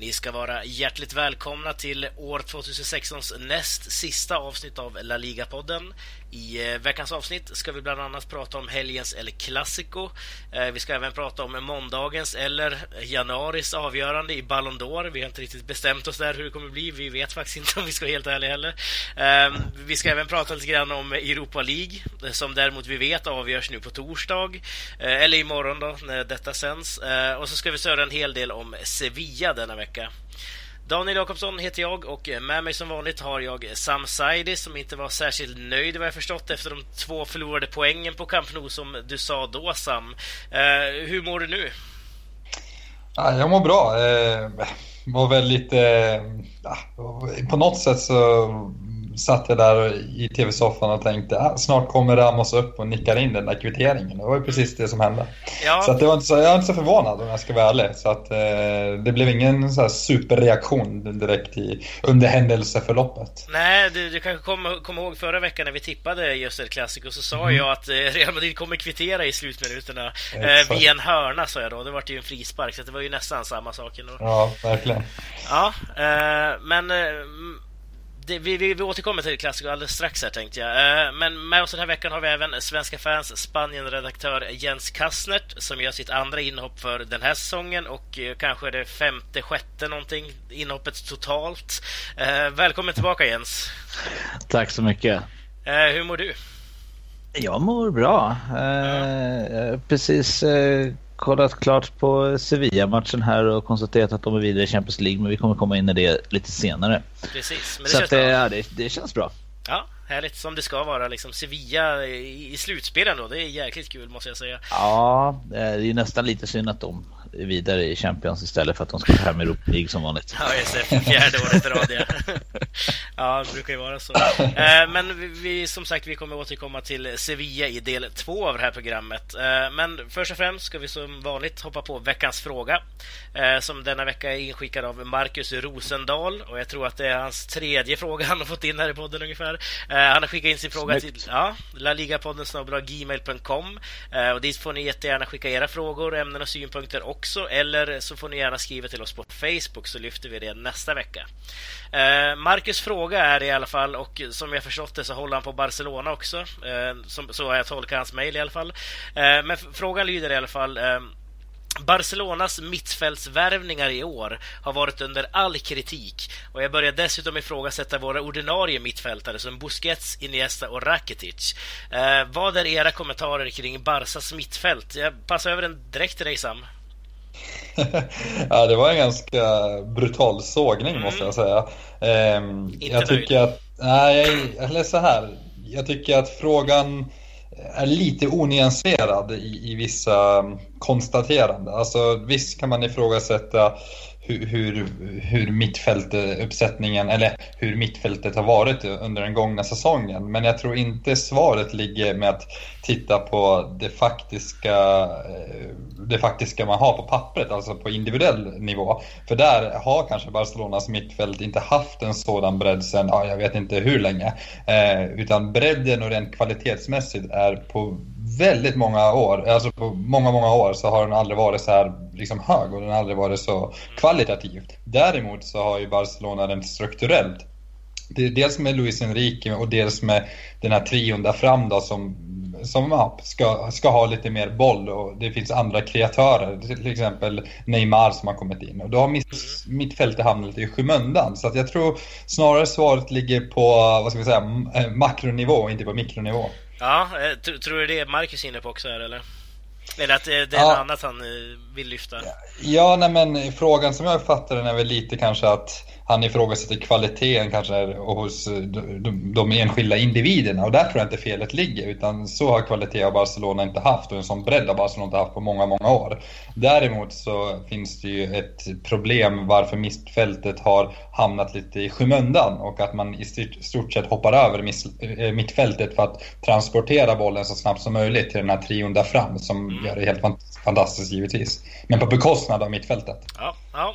Ni ska vara hjärtligt välkomna till år 2016s näst sista avsnitt av La Liga-podden. I eh, veckans avsnitt ska vi bland annat prata om helgens El Clasico. Eh, vi ska även prata om måndagens eller januaris avgörande i Ballon d'Or. Vi har inte riktigt bestämt oss där hur det kommer bli. Vi vet faktiskt inte om vi ska vara helt ärliga heller. Ehm, vi ska även prata lite grann om Europa League eh, som däremot vi vet avgörs nu på torsdag eller imorgon då när detta sänds. Och så ska vi söra en hel del om Sevilla denna vecka. Daniel Jakobsson heter jag och med mig som vanligt har jag Sam Saidi som inte var särskilt nöjd vad jag förstått efter de två förlorade poängen på Camp Nou som du sa då Sam. Eh, hur mår du nu? Ja, jag mår bra. Eh, var väl lite... Eh, på något sätt så satt jag där i tv-soffan och tänkte att ah, snart kommer Ramos upp och nickar in den där kvitteringen. Det var ju precis det som hände. Ja. Så, det var inte så jag är inte så förvånad om jag ska vara ärlig. Så att, eh, det blev ingen så superreaktion direkt i, under händelseförloppet. Nej, du, du kanske kommer kom ihåg förra veckan när vi tippade just El Clasico så sa mm. jag att eh, Real Madrid kommer kvittera i slutminuterna. Eh, vid en hörna sa jag då. Det var ju en frispark så det var ju nästan samma sak. Ändå. Ja, verkligen. Ja, eh, men eh, det, vi, vi, vi återkommer till klassiker alldeles strax här tänkte jag. Eh, men med oss den här veckan har vi även Svenska fans Spanien-redaktör Jens Kastnert som gör sitt andra inhopp för den här säsongen och eh, kanske det femte, sjätte någonting inhoppet totalt. Eh, välkommen tillbaka Jens! Tack så mycket! Hur mår du? Jag mår bra. Ja. Precis kollat klart på Sevilla-matchen här och konstaterat att de är vidare i Champions League, men vi kommer komma in i det lite senare. Precis, men det Så känns att, bra. Ja, det, det känns bra. Ja, härligt som det ska vara. Liksom Sevilla i, slutspelen då, det är jäkligt kul måste jag säga. Ja, det är ju nästan lite synd att de vidare i Champions istället för att de ska få hem Europa League som vanligt. Ja, just det. Fjärde året i rad, ja. ja, det brukar ju vara så. Eh, men vi, som sagt, vi kommer återkomma till Sevilla i del två av det här programmet. Eh, men först och främst ska vi som vanligt hoppa på veckans fråga eh, som denna vecka är inskickad av Marcus Rosendal och jag tror att det är hans tredje fråga han har fått in här i podden ungefär. Han har skickat in sin fråga Snyggt. till ja, laligapodden gmail.com och dit får ni jättegärna skicka era frågor, ämnen och synpunkter och också eller så får ni gärna skriva till oss på Facebook så lyfter vi det nästa vecka. Eh, Marcus fråga är i alla fall, och som jag förstått det så håller han på Barcelona också. Eh, som, så har jag tolkat hans mejl i alla fall. Eh, men frågan lyder i alla fall eh, Barcelonas mittfältsvärvningar i år har varit under all kritik och jag börjar dessutom ifrågasätta våra ordinarie mittfältare som Busquets, Iniesta och Rakitic. Eh, vad är era kommentarer kring Barsas mittfält? Jag passar över den direkt till dig Sam ja, det var en ganska brutal sågning mm. måste jag säga. Ehm, jag tycker nöjd. att, nej, eller så här. Jag tycker att frågan är lite onyanserad i, i vissa konstateranden. Alltså visst kan man ifrågasätta hur, hur, hur mittfältuppsättningen, eller hur mittfältet har varit under den gångna säsongen. Men jag tror inte svaret ligger med att titta på det faktiska, eh, det faktiska man har på pappret, alltså på individuell nivå. För där har kanske Barcelonas mittfält inte haft en sådan bredd sedan, ja, jag vet inte hur länge. Eh, utan bredden och rent kvalitetsmässigt är på väldigt många år, alltså på många, många år så har den aldrig varit så här liksom hög och den har aldrig varit så kvalitativt. Däremot så har ju Barcelona den strukturellt dels med Luis Enrique och dels med den här trion där fram då som, som ska, ska ha lite mer boll och det finns andra kreatörer, till exempel Neymar som har kommit in och då har mitt, mittfältet hamnat lite i skymundan. Så att jag tror snarare svaret ligger på, vad ska vi säga, makronivå, inte på mikronivå. Ja, eh, tror du det är Marcus inne på också här eller? Eller att det är ja. något annat han eh, vill lyfta? Ja, nej men frågan som jag fattar den är väl lite kanske att han ifrågasätter kvaliteten kanske hos de, de enskilda individerna och där tror jag inte felet ligger utan så har kvalitet av Barcelona inte haft och en sån bredd har Barcelona inte haft på många, många år. Däremot så finns det ju ett problem varför mittfältet har hamnat lite i skymundan och att man i stort sett hoppar över eh, mittfältet för att transportera bollen så snabbt som möjligt till den här trion där fram som mm. gör det helt fantastiskt givetvis. Men på bekostnad av mittfältet. Ja, ja.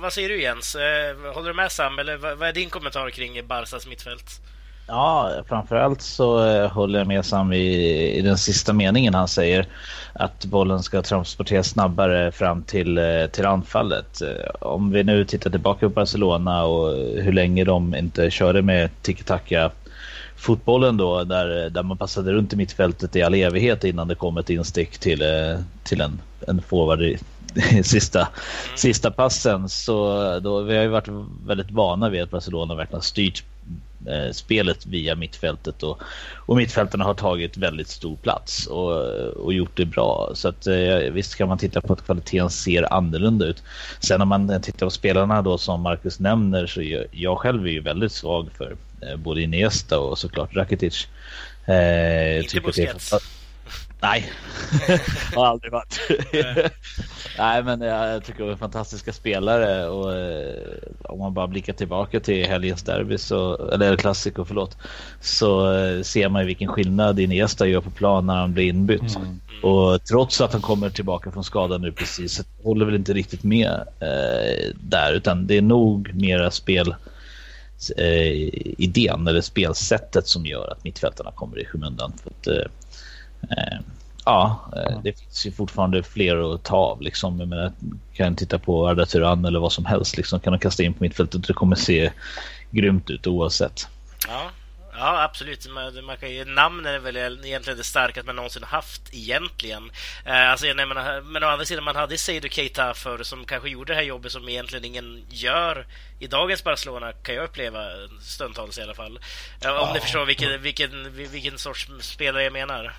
vad säger du Jens? Eh, håller du med Sam eller vad är din kommentar kring Barsas mittfält? Ja, framförallt så eh, håller jag med Sam i, i den sista meningen han säger att bollen ska transporteras snabbare fram till, eh, till anfallet. Om vi nu tittar tillbaka på Barcelona och hur länge de inte körde med tiki-taka fotbollen då där, där man passade runt i mittfältet i all evighet innan det kom ett instick till, till en, en forward sista, mm. sista passen. Så då, vi har ju varit väldigt vana vid att Barcelona verkligen har styrt eh, spelet via mittfältet och, och mittfältarna har tagit väldigt stor plats och, och gjort det bra. Så att, eh, visst kan man titta på att kvaliteten ser annorlunda ut. Sen om man tittar på spelarna då som Marcus nämner så jag, jag själv är ju väldigt svag för eh, både Iniesta och såklart Rakitic. Eh, Inte Busquets. Nej, har aldrig varit. Nej, men jag tycker de är fantastiska spelare och eh, om man bara blickar tillbaka till helgens derby så, eller klassiker förlåt, så eh, ser man ju vilken skillnad Iniesta gör på plan när han blir inbytt. Mm. Och trots att han kommer tillbaka från skadan nu precis, så håller väl inte riktigt med eh, där, utan det är nog mera spel eh, idén eller spelsättet som gör att mittfältarna kommer i skymundan. För att, eh, eh Ja, eh, det finns ju fortfarande fler att ta av. Liksom. Jag menar, kan titta på Arda Turan eller vad som helst. Liksom. Kan de kasta in på mittfältet och det kommer se grymt ut oavsett. Ja, Ja, absolut. Man, man kan ju, namn är väl egentligen det starkaste man någonsin haft egentligen. Eh, alltså, nej, men, men å andra sidan, man hade Seydou Keita förr som kanske gjorde det här jobbet som egentligen ingen gör i dagens Barcelona, kan jag uppleva stundtals i alla fall. Eh, om ja. ni förstår vilken, vilken, vilken sorts spelare jag menar.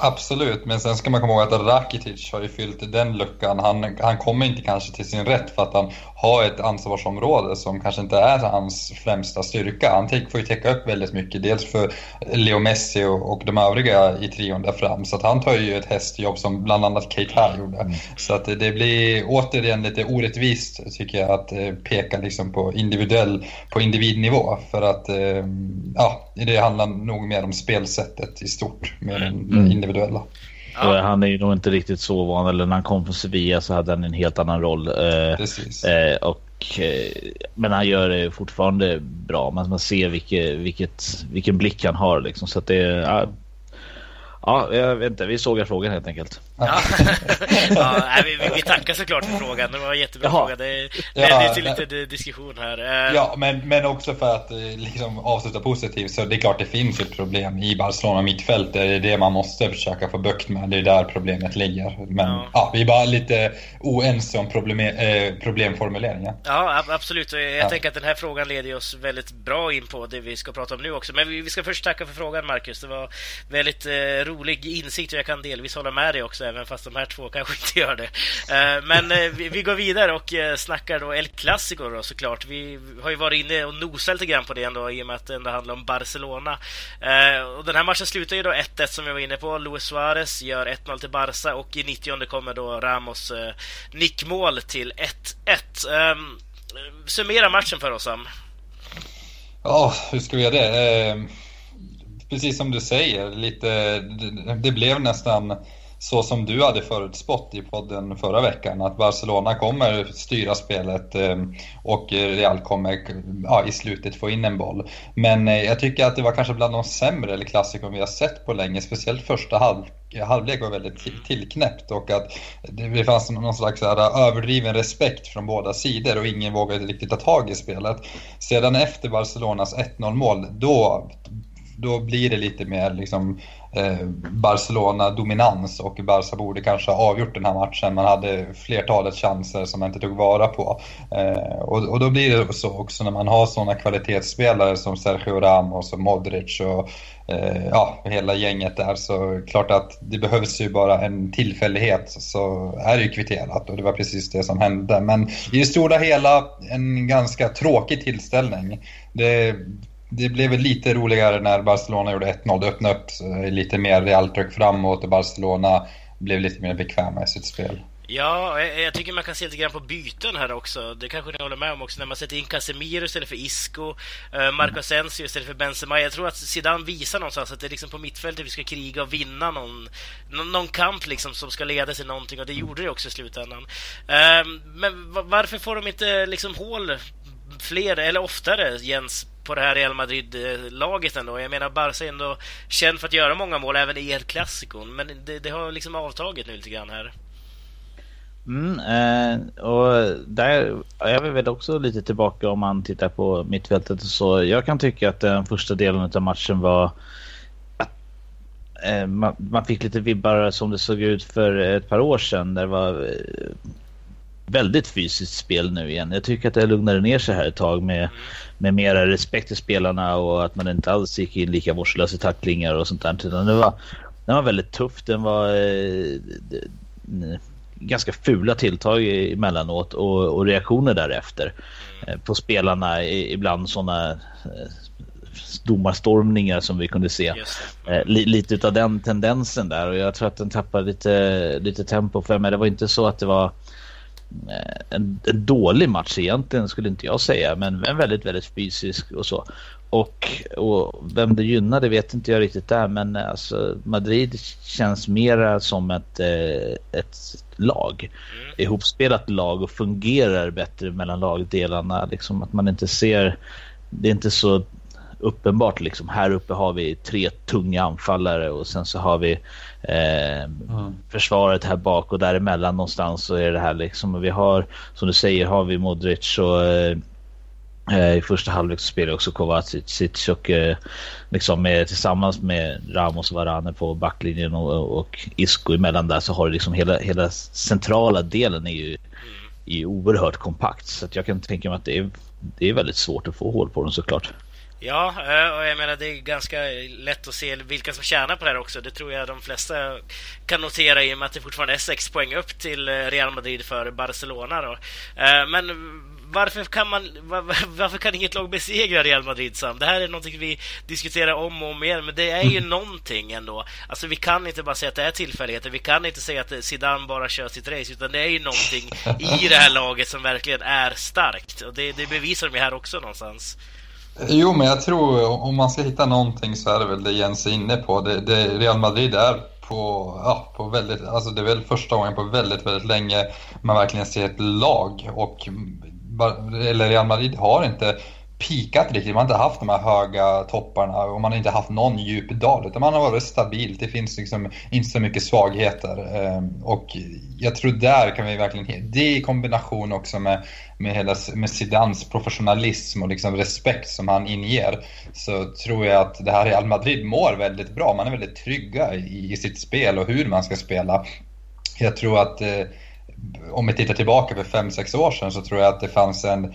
Absolut, men sen ska man komma ihåg att Rakitic har ju fyllt den luckan. Han, han kommer inte kanske till sin rätt för att han har ett ansvarsområde som kanske inte är hans främsta styrka. Han får ju täcka upp väldigt mycket, dels för Leo Messi och, och de övriga i trion där fram. Så att han tar ju ett hästjobb som bland annat Keita gjorde. Mm. Så att det blir återigen lite orättvist tycker jag att eh, peka liksom på individuell, på individnivå. För att eh, ja, det handlar nog mer om spelsättet i stort, mer än mm mm. individuella. Ja. Han är ju nog inte riktigt så van, eller när han kom från Sevilla så hade han en helt annan roll. Eh, Precis. Eh, och, eh, men han gör det fortfarande bra. Man, man ser vilket, vilket, vilken blick han har. Liksom. Så att det, ja, Ja, jag vet inte. Vi sågar frågan helt enkelt. Ja. ja vi, vi, tackar såklart för frågan. Det var en jättebra Jaha. fråga. Det ledde ja, till lite diskussion här. Eh, ja, men, men också för att eh, liksom, avsluta positivt så det är klart det finns ett problem i Barcelona mittfält. Det är det man måste försöka få bukt med. Det är där problemet ligger. Men ja. ja vi är bara lite oense om problem, eh, problemformuleringen. Ja, absolut. Jag ja. tänker att den här frågan leder oss väldigt bra in på det vi ska prata om nu också. Men vi, vi ska först tacka för frågan, Marcus. Det var väldigt eh, rolig insikt och jag kan delvis hålla med dig också, även fast de här två kanske inte gör det. Eh, men eh, vi går vidare och eh, snackar då El Clasico då såklart. Vi har ju varit inne och nosat lite grann på det ändå i och med att det ändå handlar om Barcelona. Och den här matchen slutar ju då 1-1 som vi var inne på. Luis Suarez gör 1-0 till Barca och i 90 kommer då Ramos nickmål till 1-1. Ehm, summera matchen för oss, Sam. Ja, hur ska vi göra det? Ehm, Precis som du säger, lite, det blev nästan så som du hade förutspått i podden förra veckan, att Barcelona kommer styra spelet eh, och Real kommer ja, i slutet få in en boll. Men eh, jag tycker att det var kanske bland de sämre klassiker vi har sett på länge, speciellt första halv halvlek var väldigt tillknäppt och att det fanns någon slags överdriven respekt från båda sidor och ingen vågade riktigt ta tag i spelet. Sedan efter Barcelonas 1-0 mål, då då blir det lite mer liksom, eh, Barcelona-dominans och Barca borde kanske ha avgjort den här matchen. Man hade flertalet chanser som man inte tog vara på. Eh, och, och, då blir det så också när man har sådana kvalitetsspelare som Sergio Ramos och Modric och eh, ja, hela gänget där så klart att det behövs ju bara en tillfällighet så är det ju kvitterat och det var precis det som hände. Men i det stora hela en ganska tråkig tillställning. Det, det blev lite roligare när Barcelona gjorde 1-0. Det öppnade upp lite mer realtryck framåt och Barcelona blev lite mer bekväma i sitt spel. Ja, jag tycker man kan se lite grann på byten här också. Det kanske ni håller med om också. När man sätter in Casemiro istället för Isco, eh, Marco Asensio istället för Benzema. Jag tror att Zidane visar någonstans att det är liksom på mittfältet vi ska kriga och vinna någon, någon kamp liksom som ska leda till någonting. Och det gjorde det också i slutändan. Ehm, men varför får de inte liksom hål fler, eller oftare, Jens, på det här Real Madrid-laget ändå. Jag menar, Barca är ändå känd för att göra många mål även i El Clasico, men det, det har liksom avtagit nu lite grann här. Mm, eh, och där är vi väl också lite tillbaka om man tittar på mittfältet och så. Jag kan tycka att den första delen av matchen var att eh, man, man, fick lite vibbar som det såg ut för ett par år sedan. Där det var eh, väldigt fysiskt spel nu igen. Jag tycker att det lugnade ner sig här ett tag med, med mera respekt till spelarna och att man inte alls gick in lika vårdslösa i tacklingar och sånt där. Utan det var, den var väldigt tuff. Den var... Eh, ganska fula tilltag emellanåt och, och reaktioner därefter mm. på spelarna. Ibland sådana eh, domarstormningar som vi kunde se. Mm. Lite av den tendensen där och jag tror att den tappade lite, lite tempo för mig. Det var inte så att det var en, en, dålig match egentligen skulle inte jag säga men en väldigt väldigt fysisk och så. Och, och vem det gynnar det vet inte jag riktigt där men alltså Madrid känns mera som ett, ett lag. Mm. Ihopspelat lag och fungerar bättre mellan lagdelarna. Liksom att man inte ser, det är inte så uppenbart liksom. Här uppe har vi tre tunga anfallare och sen så har vi eh, mm. försvaret här bak och däremellan någonstans så är det här liksom. Och vi har, som du säger, har vi Modric och eh, i första halvlek så spelar också Kovacic och eh, liksom med, tillsammans med Ramos och Varane på backlinjen och, och Isco emellan där så har du liksom hela, hela centrala delen är ju, är oerhört kompakt så jag kan tänka mig att det är, det är väldigt svårt att få hål på dem såklart. Ja, eh, och jag menar det är ganska lätt att se vilka som tjänar på det här också. Det tror jag de flesta kan notera i och med att det fortfarande är sex poäng upp till eh, Real Madrid för Barcelona. Då. Men varför kan, man, var, varför kan inget lag besegra Real Madrid, Sam? Det här är någonting vi diskuterar om och om igen, men det är ju mm. någonting ändå. Alltså, vi kan inte bara säga att det är tillfälligheter. Vi kan inte säga att Zidane bara kör sitt race, utan det är ju någonting i det här laget som verkligen är starkt. Och det, det bevisar de här också någonstans. Jo, men jag tror om man ska hitta någonting så är det väl det Jens är inne på. Det, det Real Madrid är på, ja, på väldigt, alltså det är väl första gången på väldigt, väldigt länge man verkligen ser ett lag och eller Real Madrid har inte pikat riktigt. Man har inte haft de här höga topparna och man har inte haft någon djup dal. Utan man har varit stabilt. Det finns liksom inte så mycket svagheter. Ehm, och jag tror där kan vi verkligen... Det i kombination också med, med, hela, med Zidans professionalism och liksom respekt som han inger. Så tror jag att det här Real Madrid mår väldigt bra. Man är väldigt trygga i, i sitt spel och hur man ska spela. Jag tror att eh, om vi tittar tillbaka för 5-6 år sedan så tror jag att det fanns en,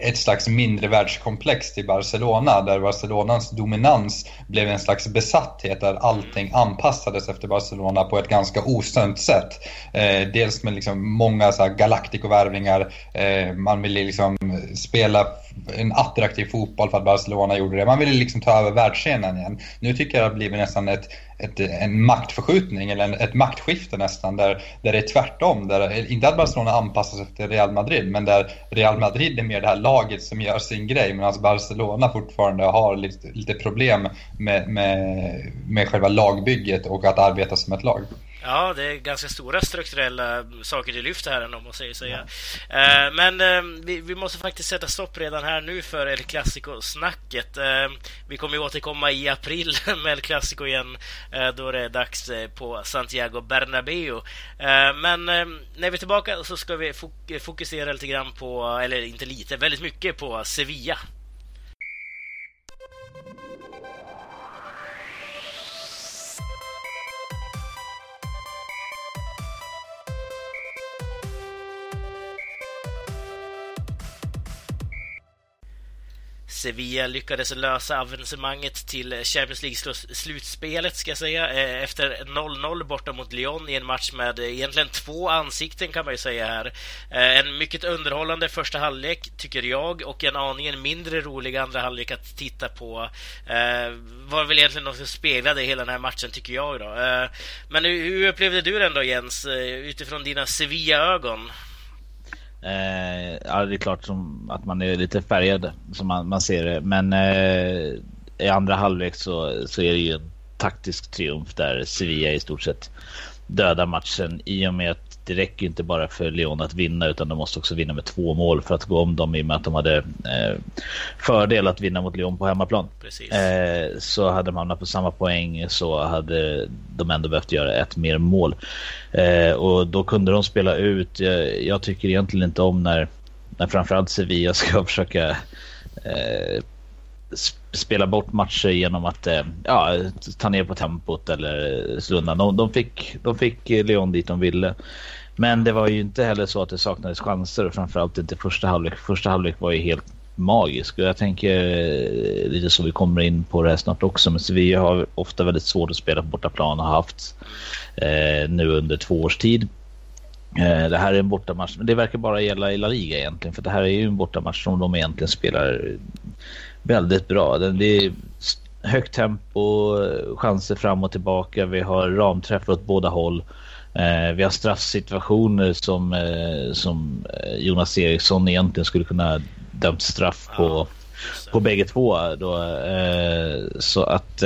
ett slags mindre världskomplex till Barcelona där Barcelonas dominans blev en slags besatthet där allting anpassades efter Barcelona på ett ganska osunt sätt. Eh, dels med liksom många galaktikovärvningar, eh, man ville liksom spela en attraktiv fotboll för att Barcelona gjorde det. Man ville liksom ta över världsscenen igen. Nu tycker jag det har blivit nästan ett, ett, en maktförskjutning eller en, ett maktskifte nästan där, där det är tvärtom. Där, inte att Barcelona anpassar sig till Real Madrid men där Real Madrid är mer det här laget som gör sin grej medan alltså Barcelona fortfarande har lite, lite problem med, med, med själva lagbygget och att arbeta som ett lag. Ja, det är ganska stora strukturella saker du lyfter här ändå, måste jag säga. Ja. Uh, men uh, vi, vi, måste faktiskt sätta stopp redan här nu för El Clasico-snacket. Uh, vi kommer ju återkomma i april med El Clasico igen, då det är dags på Santiago Bernabéu. men när vi är tillbaka så ska vi fokusera lite grann på, eller inte lite, väldigt mycket på Sevilla. Sevilla lyckades lösa avancemanget till Champions League-slutspelet ska jag säga eh, efter 0-0 borta mot Lyon i en match med egentligen två ansikten kan man ju säga här. Eh, en mycket underhållande första halvlek tycker jag och en aningen mindre rolig andra halvlek att titta på. Eh, var väl egentligen något som speglade hela den här matchen tycker jag då. Men hur upplevde du den då Jens utifrån dina Sevilla-ögon? Eh, ja, det är klart som att man är lite färgad som man, man ser det. Men eh, i andra halvlek så, så är det ju en taktisk triumf där Sevilla i stort sett dödar matchen i och med att det räcker inte bara för Lyon att vinna utan de måste också vinna med två mål för att gå om dem i och med att de hade eh, fördel att vinna mot Lyon på hemmaplan. Eh, så hade de hamnat på samma poäng så hade de ändå behövt göra ett mer mål. Eh, och då kunde de spela ut. Jag, jag, tycker egentligen inte om när, när framförallt Sevilla ska försöka eh, spela bort matcher genom att eh, ja, ta ner på tempot eller slunda. De, de, fick, de fick eh, Leon dit de ville. Men det var ju inte heller så att det saknades chanser och framförallt inte första halvlek. Första halvlek var ju helt magisk och jag tänker eh, lite så vi kommer in på det här snart också. Men Sevilla har ofta väldigt svårt att spela på bortaplan och har haft eh, nu under två års tid. Eh, det här är en bortamatch, men det verkar bara gälla i La Liga egentligen för det här är ju en bortamatch som de egentligen spelar väldigt bra. Det är högt tempo, chanser fram och tillbaka. Vi har ramträffar åt båda håll. Eh, vi har straffsituationer som, eh, som eh, Jonas Eriksson egentligen skulle kunna dömt straff på, på bägge två. Då. Så att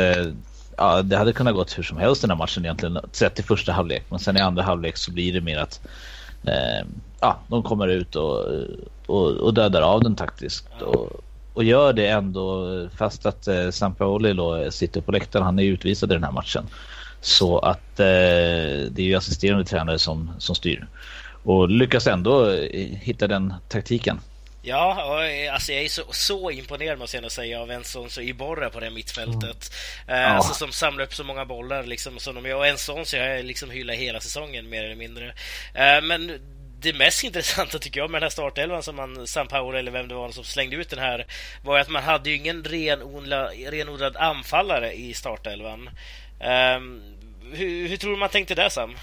ja, det hade kunnat gått hur som helst den här matchen egentligen, sett i första halvlek. Men sen i andra halvlek så blir det mer att ja, de kommer ut och, och, och dödar av den taktiskt. Och, och gör det ändå fast att eh, Sampaoli då sitter på läktaren. Han är utvisad i den här matchen. Så att eh, det är ju assisterande tränare som, som styr. Och lyckas ändå eh, hitta den taktiken. Ja, alltså jag är så, så imponerad måste jag säga av en sån så Iborra på det mittfältet. Mm. Eh, alltså, som samlar upp så många bollar liksom, som de gör. Och en sån så jag liksom hyllar hela säsongen mer eller mindre. Eh, men det mest intressanta tycker jag med den här startelvan som man, San Paolo eller vem det var som slängde ut den här var att man hade ju ingen renodlad, renodlad anfallare i startelvan. Um, hur, hur, tror du man tänkte där Sam?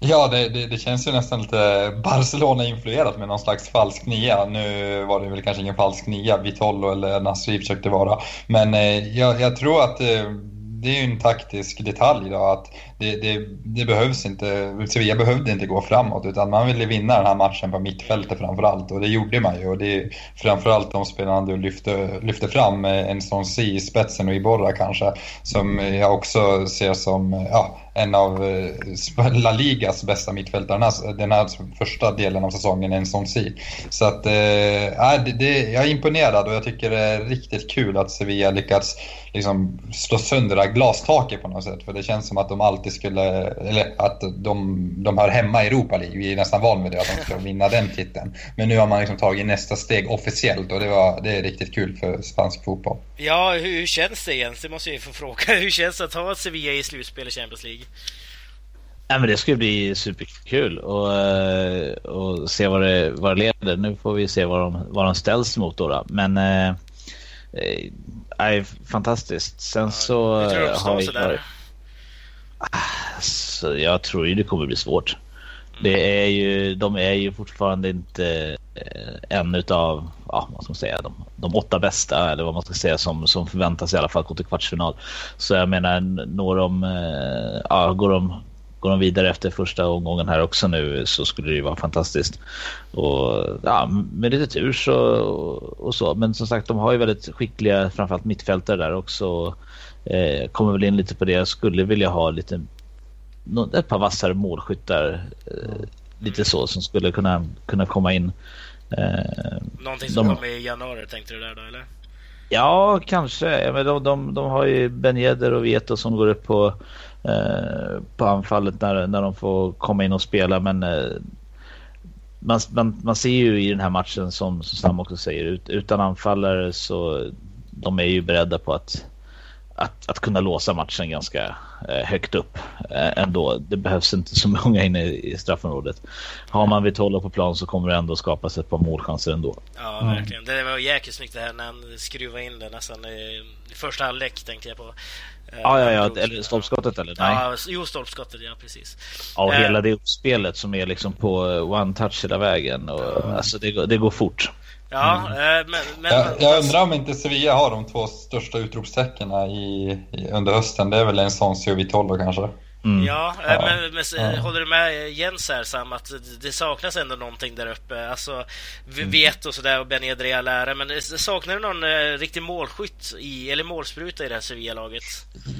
Ja, det, det, det känns ju nästan lite Barcelona-influerat med någon slags falsk nia. Nu var det väl kanske ingen falsk nia, Vitolo eller Nasri försökte vara. Men eh, jag, jag, tror att eh, det är ju en taktisk detalj då att det, det, det, behövs inte, Sevilla behövde inte gå framåt utan man ville vinna den här matchen på mittfältet framförallt och det gjorde man ju. Och det är framförallt de spelarna du lyfte, lyfte fram, eh, en sån C i spetsen och i borra kanske, som jag också ser som ja, en av eh, La Ligas bästa mittfältare alltså, den här alltså, första delen av säsongen, en sån si. Så att, äh, det, det, jag är imponerad och jag tycker det är riktigt kul att Sevilla lyckats liksom slå sönder det här glastaket på något sätt. För det känns som att de alltid skulle, eller att de, de hör hemma i Europa League. Vi är nästan van vid det, att de ska vinna den titeln. Men nu har man liksom tagit nästa steg officiellt och det, var, det är riktigt kul för spansk fotboll. Ja, hur, hur känns det egentligen? Det måste jag ju få fråga. Hur känns det att ha Sevilla i slutspel i Champions League? Ja, men det ska bli superkul och, eh, och se vad det, vad det leder. Nu får vi se vad de, vad de ställs mot då. då. Men äh, äh, fantastiskt. Sen ja, så har vi... Varit, så jag tror ju det kommer bli svårt. Det är ju, de är ju fortfarande inte eh, en utav, ja, vad ska man säga, de, de åtta bästa eller vad man ska säga som, som förväntas i alla fall gå till kvartsfinal. Så jag menar, når de, eh, ja, går de Går de vidare efter första omgången här också nu så skulle det ju vara fantastiskt. Och ja, med lite tur så och så. Men som sagt, de har ju väldigt skickliga, framförallt mittfältare där också. Eh, kommer väl in lite på det. Jag skulle vilja ha lite ett par vassare målskyttar. Eh, lite så som skulle kunna, kunna komma in. Eh, Någonting som de... kommer i januari tänkte du där då eller? Ja, kanske. Men de, de, de har ju Ben Yedder och Vieto som går upp på, eh, på anfallet när, när de får komma in och spela. Men eh, man, man, man ser ju i den här matchen som, som Sam också säger, ut, utan anfallare så de är ju beredda på att att, att kunna låsa matchen ganska eh, högt upp eh, ändå. Det behövs inte så många inne i straffområdet. Har man Vitolo på plan så kommer det ändå skapas ett par målchanser ändå. Ja, verkligen. Det var jäkligt snyggt det här när han skruvade in det nästan i, i första halvlek tänkte jag på. Eh, ja, ja, ja. Eller stolpskottet eller? Nej. Ja, jo, stolpskottet, ja precis. Ja, och hela det uppspelet som är liksom på one touch hela vägen. Och, ja. Alltså det, det går fort. Ja, mm. men, men, jag, jag, undrar om inte Sevilla har de två största utropstecknen i, i, under hösten. Det är väl en sån och Vitolo kanske? Mm. Ja, ja, men, men ja. håller du med Jens här Sam att det saknas ändå någonting där uppe? Alltså, vi mm. vet och sådär och Ben Edre all ära, men saknar du någon eh, riktig målskytt i, eller målspruta i det här Sevilla-laget?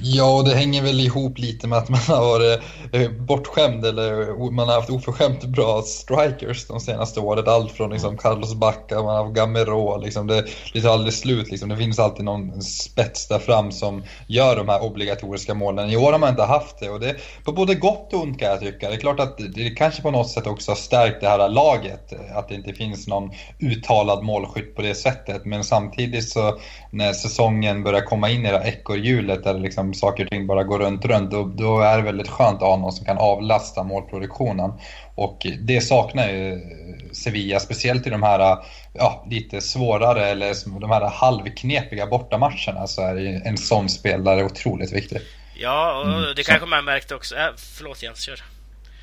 Ja, det hänger väl ihop lite med att man har varit eh, bortskämd eller man har haft oförskämt bra strikers de senaste åren. Allt från liksom Carlos Bacca, man har haft Gamero, liksom det, det tar aldrig slut. Liksom. Det finns alltid någon spets där fram som gör de här obligatoriska målen. I år har man inte haft det och det på både gott och ont kan jag tycka. Det är klart att det kanske på något sätt också har stärkt det här laget. Att det inte finns någon uttalad målskytt på det sättet. Men samtidigt så när säsongen börjar komma in i det här ekorrhjulet där liksom saker och ting bara går runt, runt. Då, då är det väldigt skönt att ha någon som kan avlasta målproduktionen. Och det saknar ju Sevilla, speciellt i de här ja, lite svårare eller de här halvknepiga bortamatcherna så är en sån spelare otroligt viktig. Ja, och mm, det kanske man märkte också. Äh, förlåt Jens, kör.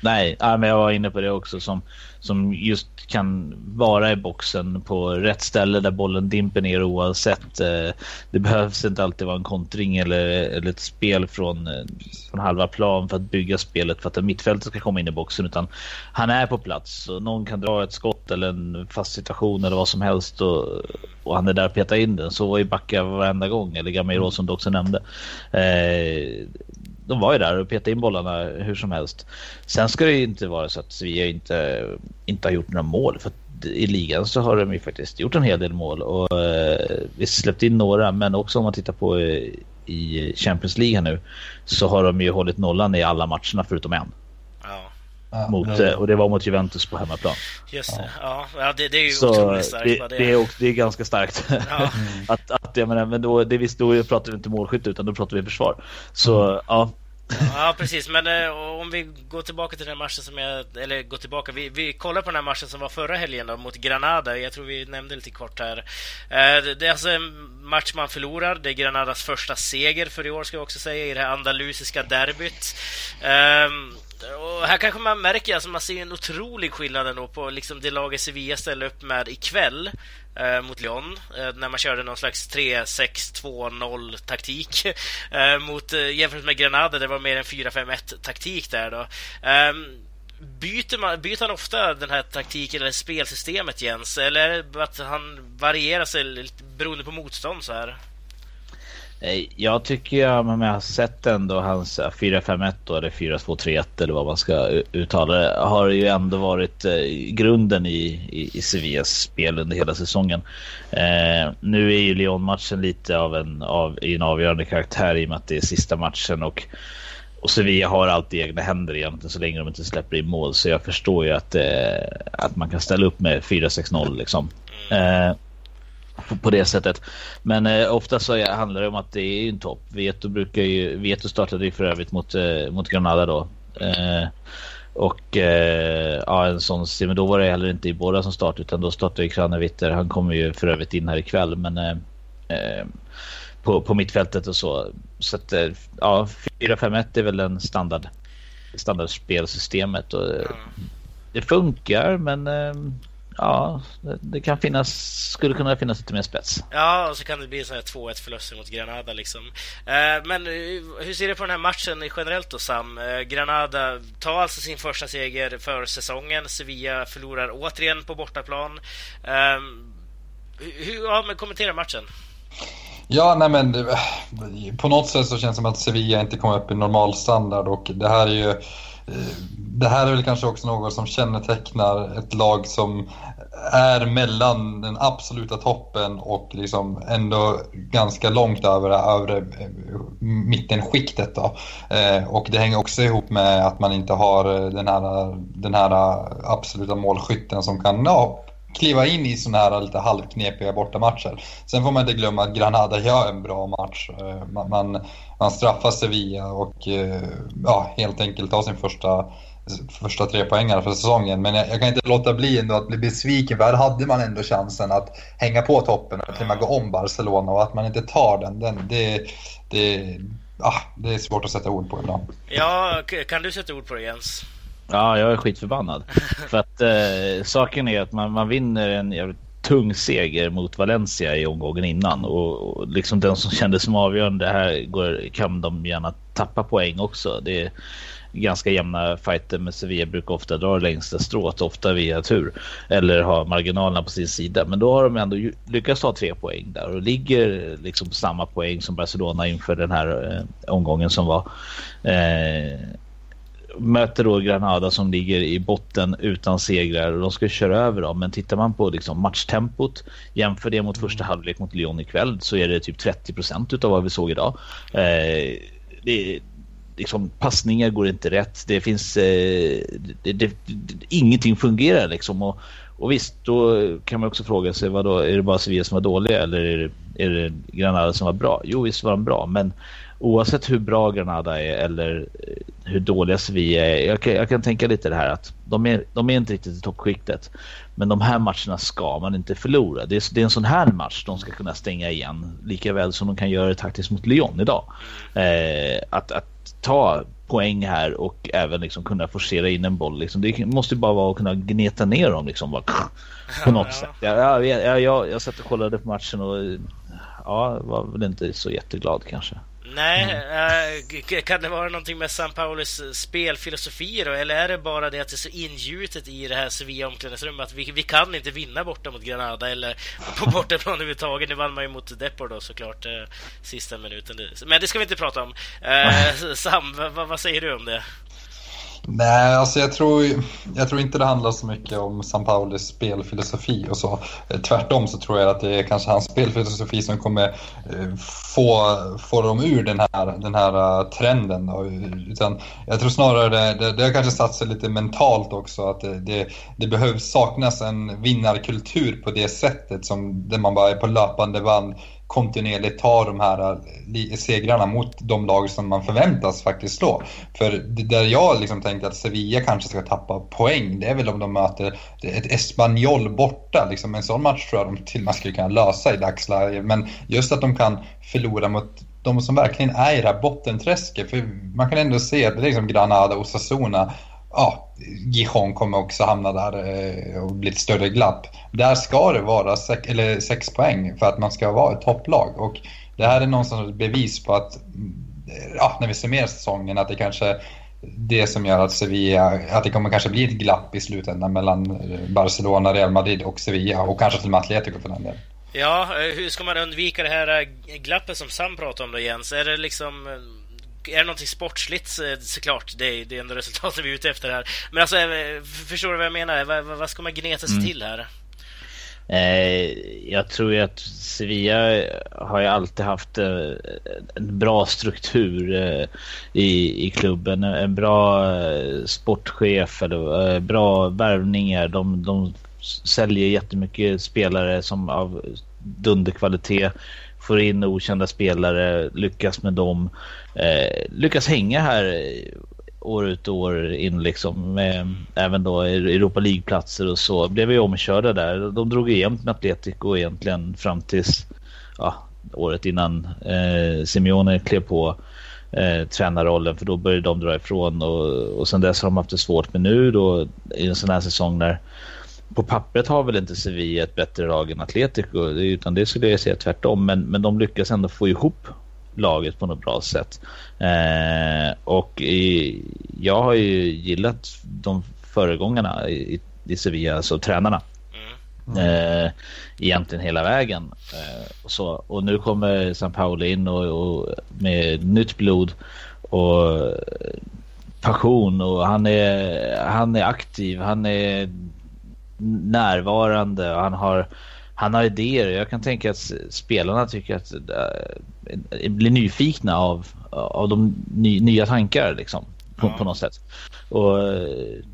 Nej, men jag var inne på det också som, som just kan vara i boxen på rätt ställe där bollen dimper ner oavsett. Eh, det behövs inte alltid vara en kontring eller, eller ett spel från, eh, från halva plan för att bygga spelet för att en mittfältet ska komma in i boxen utan han är på plats och någon kan dra ett skott eller en fast situation eller vad som helst och, och han är där och petar in den. Så var ju Backa varenda gång eller Gamiro som du också nämnde. Eh, de var ju där och petade in bollarna hur som helst. Sen ska det ju inte vara så att Sevilla inte, inte har gjort några mål. För i ligan så har de ju faktiskt gjort en hel del mål och eh, vi släppt in några. Men också om man tittar på i, i Champions League nu så har de ju hållit nollan i alla matcherna förutom en. Ja. Mot, ja. Och det var mot Juventus på hemmaplan. Just det. Ja, ja det, det, är ju så otroligt starkt. Det, det, är, det är ganska starkt. Ja. att, att, jag menar, men då, det, visst, då pratar vi inte målskytte utan då pratar vi försvar. Så mm. ja, Ja, precis. Men eh, om vi går tillbaka till den matchen som jag... Eller går tillbaka. Vi, vi kollar på den här matchen som var förra helgen då, mot Granada. Jag tror vi nämnde lite kort här. Eh, det är alltså en match man förlorar. Det är Granadas första seger för i år, ska jag också säga, i det här andalusiska derbyt. Eh, och här kanske man märker, alltså man ser en otrolig skillnad ändå på liksom det laget Sevilla ställer upp med ikväll eh, mot Lyon eh, när man körde någon slags 3-6-2-0 taktik eh, mot, eh, jämfört med Granada, det var mer en 4-5-1 taktik där då. Ehm, byter, man, byter han ofta den här taktiken eller spelsystemet Jens? Eller att han varierar sig beroende på motstånd så här? Jag tycker jag, men jag har sett ändå hans 4-5-1 då, eller 4-2-3-1 eller vad man ska uttala det, har ju ändå varit eh, grunden i, i, i Sevillas spel under hela säsongen. Eh, nu är ju Lyon-matchen lite av en, av, en avgörande karaktär i och med att det är sista matchen och och Sevilla har alltid egna händer egentligen så länge de inte släpper in mål. Så jag förstår ju att, eh, att man kan ställa upp med 4-6-0 liksom. Eh, på, på det sättet. Men eh, ofta så handlar det om att det är en topp. Veto, brukar ju, Veto startade ju för övrigt mot, eh, mot Granada då. Eh, och eh, ja, en sån men då var det heller inte i båda som start utan då startade ju Kranevitter. Han kommer ju för övrigt in här ikväll men eh, eh på, på mittfältet och så. Så att eh, ja, 4-5-1 är väl en standard standardspelsystemet och mm. det funkar men ja, det kan finnas, skulle kunna finnas lite mer spets. Ja, och så kan det bli så här 2-1 förluster mot Granada liksom. Eh, men eh, hur ser du på den här matchen generellt då Sam? Eh, Granada tar alltså sin första seger för säsongen. Sevilla förlorar återigen på bortaplan. Hur, ja, men kommentera matchen. Ja, nej men på något sätt så känns det som att Sevilla inte kommer upp i normalstandard och det här är ju det här är väl kanske också något som kännetecknar ett lag som är mellan den absoluta toppen och liksom ändå ganska långt över det övre eh, mittenskiktet. Då. Eh, och det hänger också ihop med att man inte har eh, den här, den här absoluta målskytten som kan ja, kliva in i sådana här lite halvknepiga bortamatcher. Sen får man inte glömma att Granada gör en bra match. Eh, man, man, man straffar Sevilla och eh, ja, helt enkelt tar sin första första tre poängarna för säsongen. Men jag, jag, kan inte låta bli ändå att bli besviken för här hade man ändå chansen att hänga på toppen och till och med gå om Barcelona och att man inte tar den, den det, det, ah, det är svårt att sätta ord på ibland. Ja, kan du sätta ord på det Jens? Ja, jag är skitförbannad. för att eh, saken är att man, man vinner en tung seger mot Valencia i omgången innan och, och liksom den som kändes som avgörande här går, kan de gärna tappa poäng också. Det är ganska jämna fighter med Sevilla brukar ofta dra längsta strået, ofta via tur eller ha marginalerna på sin sida. Men då har de ändå lyckats ta tre poäng där och ligger liksom på samma poäng som Barcelona inför den här eh, omgången som var. Eh, möter då Granada som ligger i botten utan segrar och de ska köra över dem. Men tittar man på liksom matchtempot, jämför det mot första halvlek mot Lyon ikväll så är det typ 30 procent av vad vi såg idag. Eh, det, liksom, passningar går inte rätt. Det finns... Eh, det, det, ingenting fungerar liksom. Och, och visst, då kan man också fråga sig, vad då, är det bara Sevilla som var dåliga eller är det, är det Granada som var bra? Jo, visst var de bra, men oavsett hur bra Granada är eller hur dåliga Sevilla är. Jag kan, jag kan tänka lite det här att de är, de är inte riktigt i toppskiktet. Men de här matcherna ska man inte förlora. Det är, det är en sån här match de ska kunna stänga igen. Lika väl som de kan göra det taktiskt mot Lyon idag. Eh, att, att ta poäng här och även liksom kunna forcera in en boll. Liksom. Det måste bara vara att kunna gneta ner dem liksom. Bara, på något sätt. Jag, jag, jag, jag, jag satt och kollade på matchen och ja, var väl inte så jätteglad kanske. Nej, äh, kan det vara någonting med San Paulos spelfilosofi då? Eller är det bara det att det är så ingjutet i det här Sevilla omklädningsrummet att vi, vi kan inte vinna borta mot Granada eller på bortaplan överhuvudtaget. Nu vann man ju mot Depor då såklart äh, sista minuten. Men det ska vi inte prata om. Sam, vad, vad säger du om det? Nej, alltså jag tror, jag tror inte det handlar så mycket om San Paulis spelfilosofi och så. Eh, tvärtom så tror jag att det är kanske hans spelfilosofi som kommer eh, få, få dem ur den här, den här eh, trenden. Utan jag tror snarare det, det, det har kanske satt sig lite mentalt också att det, det, det behövs saknas en vinnarkultur på det sättet som där man bara är på löpande band kontinuerligt ta de här eh, segrarna mot de lag som man förväntas faktiskt slå. För där jag liksom tänkte att Sevilla kanske ska tappa poäng, det är väl om de möter ett Espanyol borta. Liksom en sån match tror jag de till och med skulle kunna lösa i dagsläget. Men just att de kan förlora mot de som verkligen är i det här bottenträsket. För man kan ändå se att det är liksom Granada och Sassona ja, Gijon kommer också hamna där eh, och bli ett större glapp. Där ska det vara sex, eller sex poäng för att man ska vara ett topplag. Och det här är någonstans ett bevis på att, eh, ja, när vi summerar säsongen, att det kanske det som gör att Sevilla, att det kommer kanske bli ett glapp i slutändan mellan eh, Barcelona, Real Madrid och Sevilla och kanske till och med Atletico för den delen. Ja, hur ska man undvika det här glappet som Sam pratade om då Jens? Är det liksom är det någonting sportsligt såklart, det är, det ändå resultatet vi är ute efter här. Men alltså, eh, förstår du vad jag menar? Vad, vad ska man gneta sig mm. till här? Eh, jag tror ju att Sevilla har ju alltid haft eh, en bra struktur i, i klubben. En bra sportchef eller bra värvningar. De, de säljer jättemycket spelare som av dunderkvalitet får in okända spelare, lyckas med dem, eh, lyckas hänga här år ut och år in liksom med även då Europa League-platser och så blev vi omkörda där. De drog jämnt med Atletico egentligen fram tills ja, året innan eh, Simeone klev på eh, tränarrollen för då började de dra ifrån och, och sen dess har de haft det svårt. Men nu då i en sån här säsong när på pappret har väl inte Sevilla ett bättre lag än Atletico utan det skulle jag säga tvärtom men, men de lyckas ändå få ihop laget på något bra sätt. Eh, och i, jag har ju gillat de föregångarna i, i Sevilla, alltså tränarna. Mm. Eh, egentligen hela vägen. Eh, så, och nu kommer San Paolo in och, och med nytt blod och passion och han är, han är aktiv, han är närvarande och han har, han har idéer. Jag kan tänka att spelarna tycker att äh, blir nyfikna av, av de ny, nya tankar liksom, på, ja. på något sätt. Och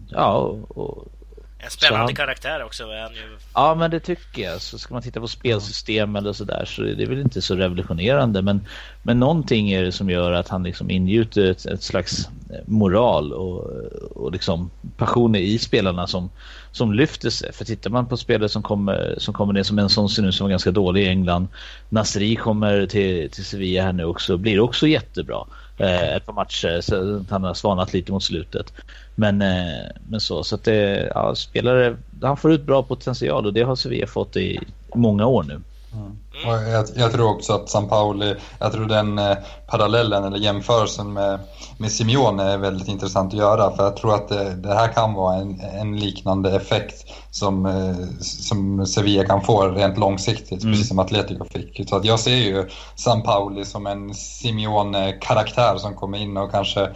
ja, och, en spännande han, karaktär också är han ju. Ja, men det tycker jag. Så ska man titta på spelsystem eller sådär så det är väl inte så revolutionerande. Men, men någonting är det som gör att han liksom ingjuter ett, ett slags moral och, och liksom passion i spelarna som, som lyfter sig. För tittar man på spelare som kommer, som kommer ner som en sån ser nu som var ganska dålig i England. Nasri kommer till, till Sevilla här nu också, blir också jättebra. Eh, ett par matcher, så han har svanat lite mot slutet. Men, eh, men så, så att det, ja, spelare, han får ut bra potential och det har Sevilla fått i många år nu. Mm. Jag, jag, tror också att San Pauli, jag tror den eh, parallellen eller jämförelsen med, med Simeone är väldigt intressant att göra för jag tror att det, det här kan vara en, en liknande effekt som, eh, som Sevilla kan få rent långsiktigt, mm. precis som Atletico fick. Så att jag ser ju San Pauli som en Simeone-karaktär som kommer in och kanske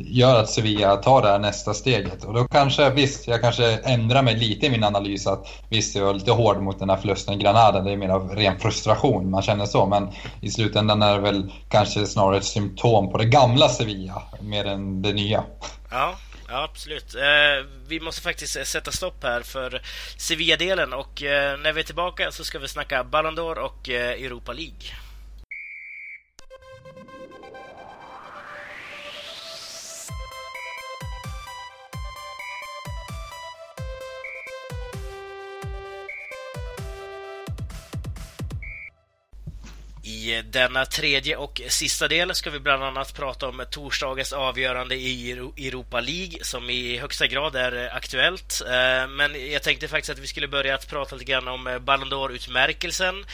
gör att Sevilla tar det här nästa steget. Och då kanske, visst, jag kanske ändrar mig lite i min analys att visst, jag var lite hård mot den här förlusten i Granada. Det är mer av ren frustration, man känner så. Men i slutändan är det väl kanske snarare ett symptom på det gamla Sevilla, mer än det nya. Ja. Ja, absolut. Eh, vi måste faktiskt sätta stopp här för Sevilla-delen och eh, när vi är tillbaka så ska vi snacka Ballon d'Or och eh, Europa League. I denna tredje och sista del ska vi bland annat prata om torsdagens avgörande i Europa League som i högsta grad är eh, aktuellt. Eh, men jag tänkte faktiskt att vi skulle börja att prata lite grann om eh, Ballon d'Or-utmärkelsen